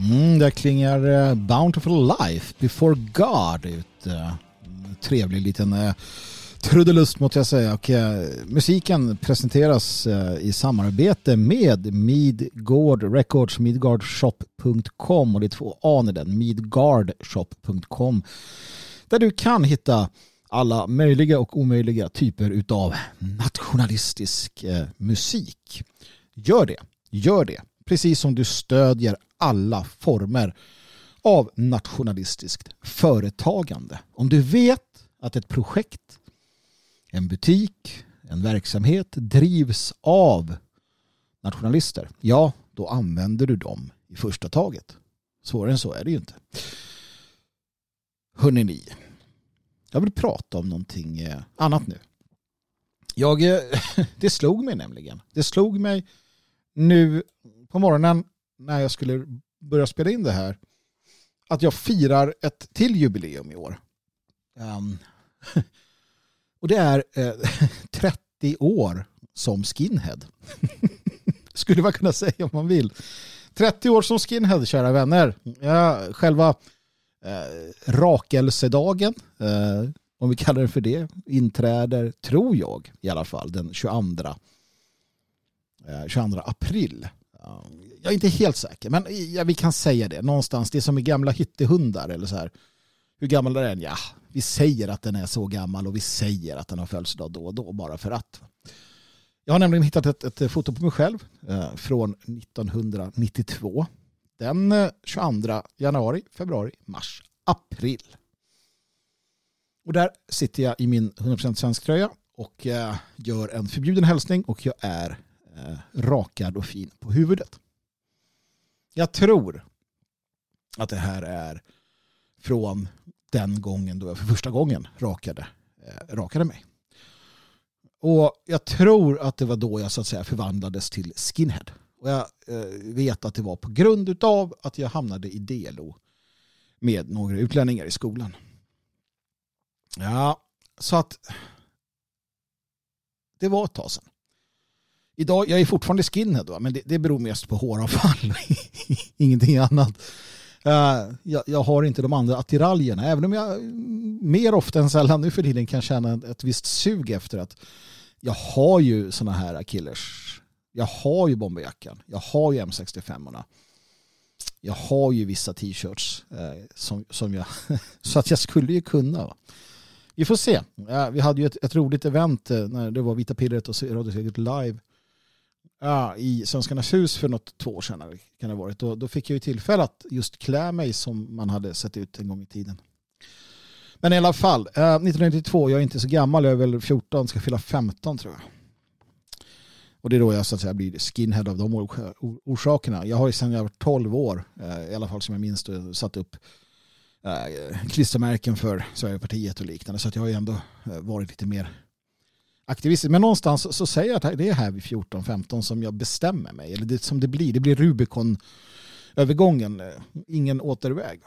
Mm, där klingar eh, Bountiful Life Before God ut. Eh, trevlig liten eh, trudelust måste jag säga. Och, musiken presenteras i samarbete med Midgård Records, midgardshop.com och det är två A i den, midgardshop.com där du kan hitta alla möjliga och omöjliga typer utav nationalistisk musik. Gör det, gör det. Precis som du stödjer alla former av nationalistiskt företagande. Om du vet att ett projekt, en butik, en verksamhet drivs av nationalister, ja, då använder du dem i första taget. Svårare än så är det ju inte. Hörrni ni, jag vill prata om någonting eh, annat nu. Jag, eh, (laughs) det slog mig nämligen. Det slog mig nu på morgonen när jag skulle börja spela in det här att jag firar ett till jubileum i år. Um, (laughs) och det är eh, (laughs) 30 år som skinhead. (laughs) Skulle man kunna säga om man vill. 30 år som skinhead, kära vänner. Ja, själva eh, rakelsedagen, eh, om vi kallar det för det, inträder, tror jag i alla fall, den 22, eh, 22 april jag är inte helt säker, men ja, vi kan säga det. Någonstans, det är som med gamla hittehundar eller så här. Hur gammal är den? Ja, vi säger att den är så gammal och vi säger att den har födelsedag då och då bara för att. Jag har nämligen hittat ett, ett foto på mig själv eh, från 1992. Den eh, 22 januari, februari, mars, april. Och där sitter jag i min 100% svensk tröja och eh, gör en förbjuden hälsning och jag är Eh, rakad och fin på huvudet. Jag tror att det här är från den gången då jag för första gången rakade, eh, rakade mig. Och jag tror att det var då jag så att säga förvandlades till skinhead. Och jag eh, vet att det var på grund av att jag hamnade i DLO med några utlänningar i skolan. Ja, så att det var ett tag sedan. Idag, jag är fortfarande skinhead va? men det, det beror mest på håravfall. (laughs) Ingenting annat. Uh, jag, jag, har inte de andra attiraljerna. Även om jag mm, mer ofta än sällan nu för tiden kan känna ett visst sug efter att jag har ju sådana här killers. Jag har ju bomberjackan. Jag har ju M65. Jag har ju vissa t-shirts uh, som, som jag... (laughs) så att jag skulle ju kunna. Va? Vi får se. Uh, vi hade ju ett, ett roligt event när det var Vita Pillret och Radio live ja, i Svenskarnas hus för något två år sedan. Kan det varit. Då, då fick jag ju tillfälle att just klä mig som man hade sett ut en gång i tiden. Men i alla fall, eh, 1992, jag är inte så gammal, jag är väl 14, ska fylla 15 tror jag. Och det är då jag så att säga blir skinhead av de orsakerna. Jag har ju sedan jag var 12 år, eh, i alla fall som jag minns då, satt upp eh, klistermärken för Sverigepartiet och liknande. Så att jag har ju ändå eh, varit lite mer aktivistiskt. Men någonstans så säger jag att det är här vid 14-15 som jag bestämmer mig. Eller det som det blir. Det blir Rubicon-övergången. Ingen återväg.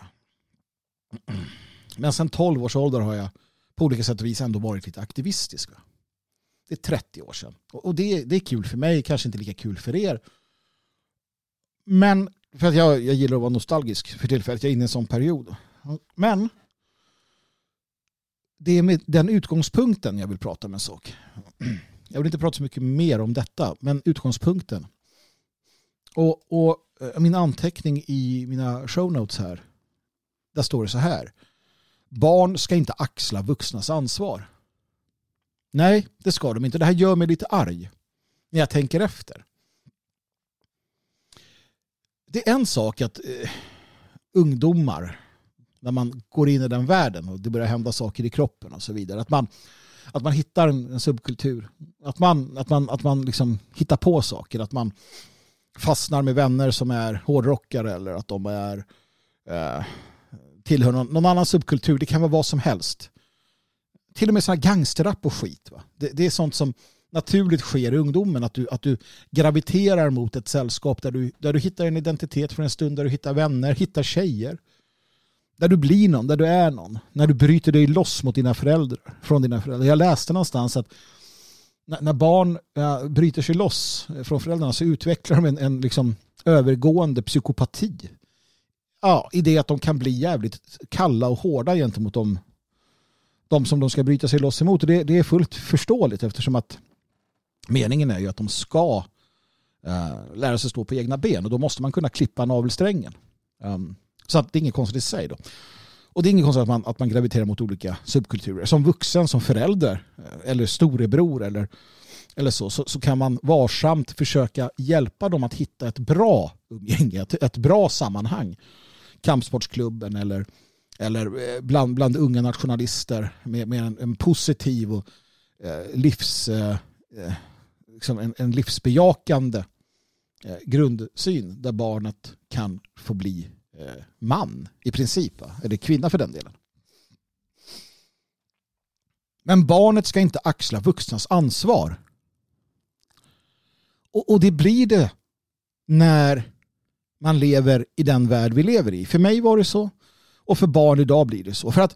Men sen 12 års ålder har jag på olika sätt och vis ändå varit lite aktivistisk. Det är 30 år sedan. Och det, det är kul för mig, kanske inte lika kul för er. Men för att jag, jag gillar att vara nostalgisk för tillfället. Jag är inne i en sån period. Men det är med den utgångspunkten jag vill prata om en sak. Jag vill inte prata så mycket mer om detta, men utgångspunkten. Och, och eh, min anteckning i mina show notes här, där står det så här. Barn ska inte axla vuxnas ansvar. Nej, det ska de inte. Det här gör mig lite arg när jag tänker efter. Det är en sak att eh, ungdomar när man går in i den världen och det börjar hända saker i kroppen och så vidare. Att man, att man hittar en, en subkultur. Att man, att man, att man liksom hittar på saker. Att man fastnar med vänner som är hårdrockare eller att de är eh, tillhör någon, någon, annan subkultur. Det kan vara vad som helst. Till och med sådana gangsterrap och skit. Va? Det, det, är sånt som naturligt sker i ungdomen. Att du, att du graviterar mot ett sällskap där du, där du hittar en identitet för en stund. Där du hittar vänner, hittar tjejer där du blir någon, där du är någon. När du bryter dig loss mot dina föräldrar, från dina föräldrar. Jag läste någonstans att när, barn eh, bryter sig loss eh, från föräldrarna så utvecklar de en, en liksom övergående psykopati. ja, i det att de kan bli jävligt kalla och hårda gentemot dem, de som de ska bryta sig loss emot. Och det, det är fullt förståeligt eftersom att meningen är ju att de ska uh, lära sig stå på egna ben och då måste man kunna klippa navelsträngen. Um, så att det är inget konstigt i sig då. Och det är inget konstigt att man, att man graviterar mot olika subkulturer. Som vuxen, som förälder eh, eller storebror eller, eller så, så, så kan man varsamt försöka hjälpa dem att hitta ett bra umgänge, ett, ett bra sammanhang. Kampsportsklubben eller, eller eh, bland, bland unga nationalister med, med en, en positiv och eh, livs, eh, eh liksom en, en livsbejakande eh, grundsyn där barnet kan få bli Eh, man i princip. Eller kvinna för den delen. Men barnet ska inte axla vuxnas ansvar. Och, och det blir det när man lever i den värld vi lever i. För mig var det så. Och för barn idag blir det så. För att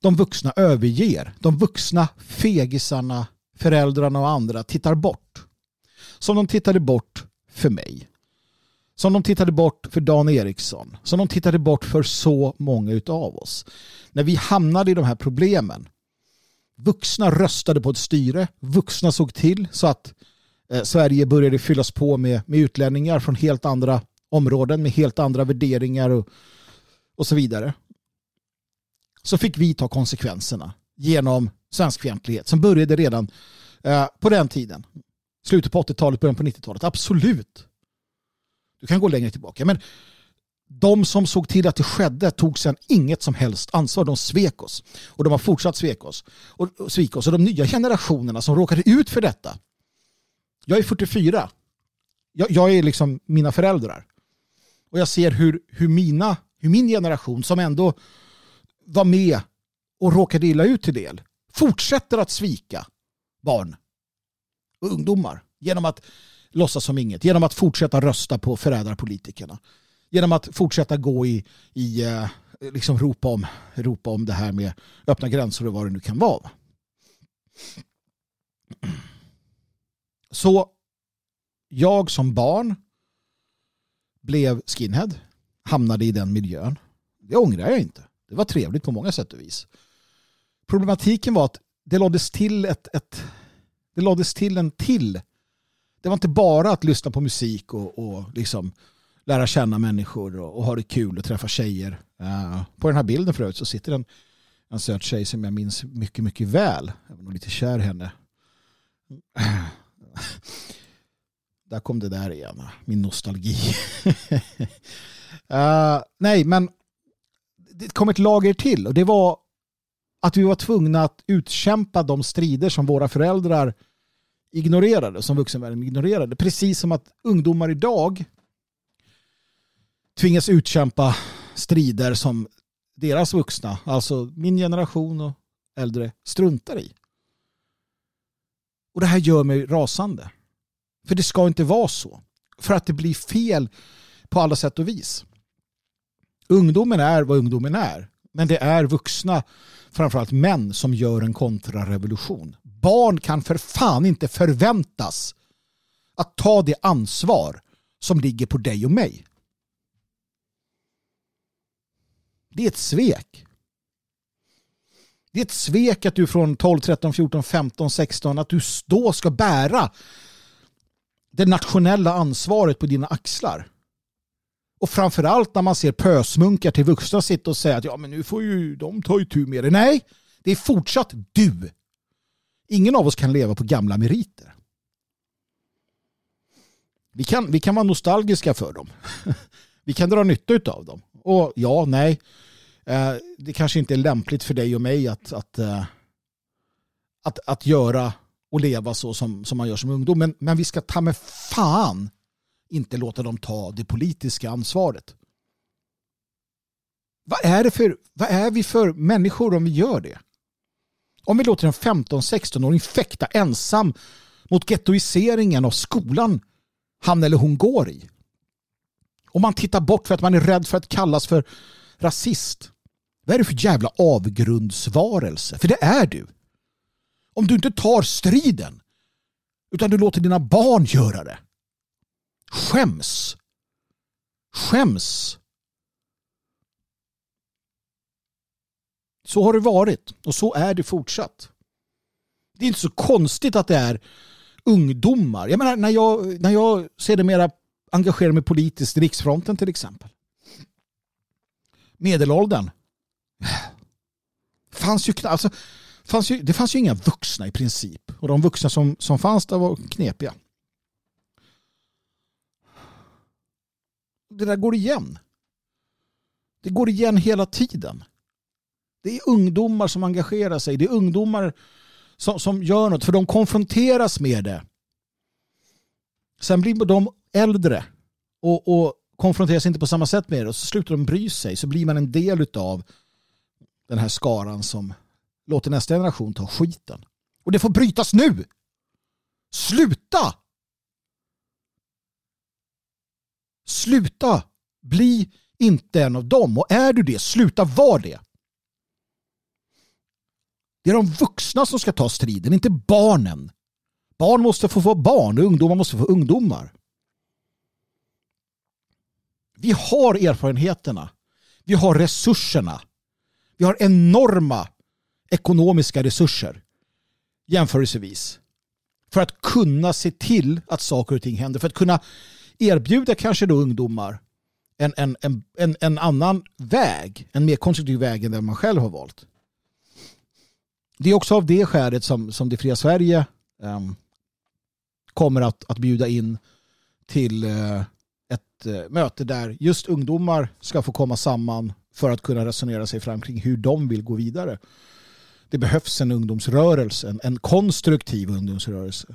de vuxna överger. De vuxna fegisarna, föräldrarna och andra tittar bort. Som de tittade bort för mig. Som de tittade bort för Dan Eriksson. Som de tittade bort för så många av oss. När vi hamnade i de här problemen. Vuxna röstade på ett styre. Vuxna såg till så att eh, Sverige började fyllas på med, med utlänningar från helt andra områden med helt andra värderingar och, och så vidare. Så fick vi ta konsekvenserna genom svenskfientlighet som började redan eh, på den tiden. Slutet på 80-talet, början på 90-talet. Absolut. Du kan gå längre tillbaka. Men de som såg till att det skedde tog sedan inget som helst ansvar. De svek oss. Och de har fortsatt svek oss. Och, och svika oss. Och de nya generationerna som råkade ut för detta. Jag är 44. Jag, jag är liksom mina föräldrar. Och jag ser hur, hur, mina, hur min generation som ändå var med och råkade illa ut till del fortsätter att svika barn och ungdomar genom att låtsas som inget, genom att fortsätta rösta på förrädarpolitikerna, genom att fortsätta gå i, i eh, liksom ropa om, ropa om det här med öppna gränser och vad det nu kan vara. Så jag som barn blev skinhead, hamnade i den miljön. Det ångrar jag inte. Det var trevligt på många sätt och vis. Problematiken var att det lades till ett, ett det lades till en till. Det var inte bara att lyssna på musik och, och liksom lära känna människor och, och ha det kul och träffa tjejer. Uh, på den här bilden förut så sitter en, en söt tjej som jag minns mycket, mycket väl. Jag var nog lite kär i henne. (sniffs) Där kom det där igen, min nostalgi. uh, (laughs) nej, men det kom ett lager till och det var att vi var tvungna att utkämpa de strider som våra föräldrar ignorerade, som vuxenvärlden ignorerade. Precis som att ungdomar idag tvingas utkämpa strider som deras vuxna, alltså min generation och äldre, struntar i. Och det här gör mig rasande. För det ska inte vara så. För att det blir fel på alla sätt och vis. Ungdomen är vad ungdomen är. Men det är vuxna, framförallt män, som gör en kontrarevolution. Barn kan för fan inte förväntas att ta det ansvar som ligger på dig och mig. Det är ett svek. Det är ett svek att du från 12, 13, 14, 15, 16 att du då ska bära det nationella ansvaret på dina axlar. Och framförallt när man ser pösmunkar till vuxna sitta och säga att ja men nu får ju de ta itu med det. Nej, det är fortsatt du. Ingen av oss kan leva på gamla meriter. Vi kan, vi kan vara nostalgiska för dem. (laughs) Vi kan dra nytta av dem. Och ja, nej. Eh, det kanske inte är lämpligt för dig och mig att, att, eh, att, att göra och leva så som, som man gör som ungdom. Men, men vi ska ta med fan inte låta dem ta det politiska ansvaret. Vad är, det för, vad är vi för människor om vi gör det? Om vi låter en 15-16-åring fäkta ensam mot gettoiseringen av skolan han eller hon går i. Om man tittar bort för att man är rädd för att kallas för rasist. Vad är du för jävla avgrundsvarelse? För det är du. Om du inte tar striden utan du låter dina barn göra det. Skäms. Skäms. Så har det varit och så är det fortsatt. Det är inte så konstigt att det är ungdomar. Jag menar när jag, när jag ser det mera engagerar mig politiskt, riksfronten till exempel. Medelåldern. Fanns ju, alltså, fanns ju, det fanns ju inga vuxna i princip. Och de vuxna som, som fanns där var knepiga. Det där går igen. Det går igen hela tiden. Det är ungdomar som engagerar sig. Det är ungdomar som, som gör något. För de konfronteras med det. Sen blir de äldre och, och konfronteras inte på samma sätt med det och så slutar de bry sig så blir man en del av den här skaran som låter nästa generation ta skiten. Och det får brytas nu! Sluta! Sluta! Bli inte en av dem. Och är du det, sluta vara det. Det är de vuxna som ska ta striden, inte barnen. Barn måste få vara barn och ungdomar måste få ungdomar. Vi har erfarenheterna. Vi har resurserna. Vi har enorma ekonomiska resurser jämförelsevis. För att kunna se till att saker och ting händer. För att kunna erbjuda kanske då ungdomar en, en, en, en, en annan väg. En mer konstruktiv väg än den man själv har valt. Det är också av det skälet som, som det fria Sverige um, kommer att, att bjuda in till uh, ett uh, möte där just ungdomar ska få komma samman för att kunna resonera sig fram kring hur de vill gå vidare. Det behövs en ungdomsrörelse, en, en konstruktiv ungdomsrörelse.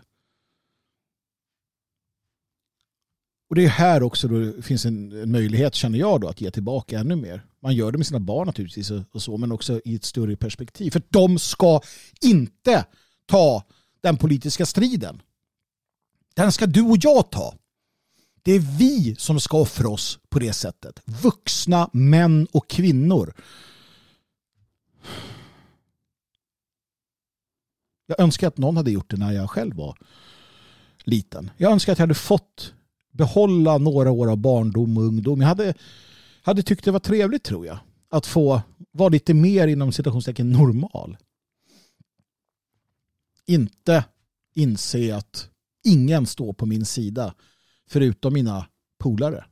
Och det är här också då det finns en, en, möjlighet, känner jag, då, att ge tillbaka ännu mer. Man gör det med sina barn naturligtvis och, så, men också i ett större perspektiv. För de ska inte ta den politiska striden. Den ska du och jag ta. Det är vi som ska offra oss på det sättet. Vuxna män och kvinnor. Jag önskar att någon hade gjort det när jag själv var liten. Jag önskar att jag hade fått behålla några år av barndom och ungdom. Jag hade, hade tyckt det var trevligt tror jag. Att få vara lite mer inom citationstecken normal. Inte inse att ingen står på min sida förutom mina polare.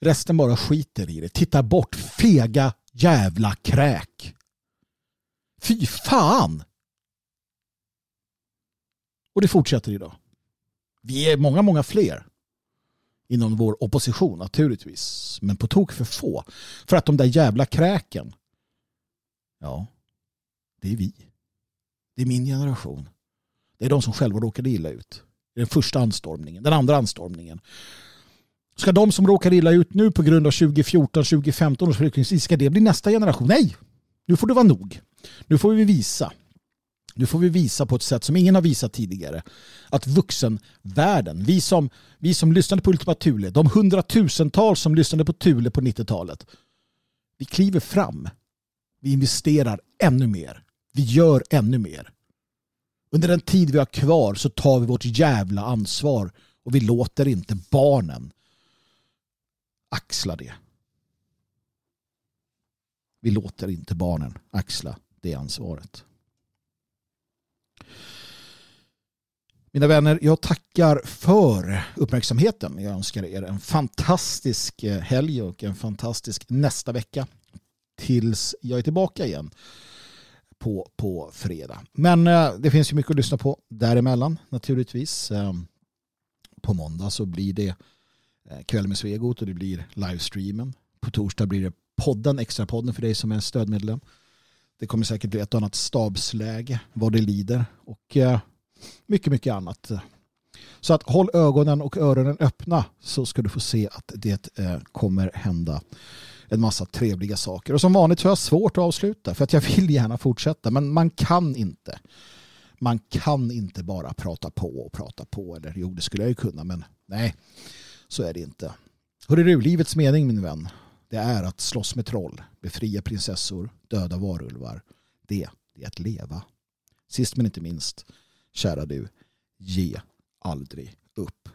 Resten bara skiter i det. Tittar bort. Fega jävla kräk. Fy fan! Och det fortsätter idag. Vi är många, många fler inom vår opposition naturligtvis. Men på tok för få. För att de där jävla kräken, ja, det är vi. Det är min generation. Det är de som själva råkade illa ut. Den första anstormningen, den andra anstormningen. Ska de som råkar illa ut nu på grund av 2014-2015 års flyktingkris, ska det bli nästa generation? Nej! Nu får det vara nog. Nu får vi visa. Nu får vi visa på ett sätt som ingen har visat tidigare att vuxenvärlden, vi som, vi som lyssnade på Ultima Thule, de hundratusentals som lyssnade på Thule på 90-talet, vi kliver fram. Vi investerar ännu mer. Vi gör ännu mer. Under den tid vi har kvar så tar vi vårt jävla ansvar och vi låter inte barnen axla det. Vi låter inte barnen axla det ansvaret. Mina vänner, jag tackar för uppmärksamheten. Jag önskar er en fantastisk eh, helg och en fantastisk nästa vecka tills jag är tillbaka igen på, på fredag. Men eh, det finns ju mycket att lyssna på däremellan naturligtvis. Eh, på måndag så blir det eh, kväll med Svegot och det blir livestreamen. På torsdag blir det podden, extra podden för dig som är stödmedlem. Det kommer säkert bli ett annat stabsläge vad det lider och eh, mycket, mycket annat. Så att håll ögonen och öronen öppna så ska du få se att det eh, kommer hända en massa trevliga saker. Och som vanligt så har jag svårt att avsluta för att jag vill gärna fortsätta men man kan inte. Man kan inte bara prata på och prata på. Eller jo, det skulle jag ju kunna men nej, så är det inte. Hörru du, livets mening min vän, det är att slåss med troll, befria prinsessor, döda varulvar. Det, det är att leva. Sist men inte minst, kära du, ge aldrig upp.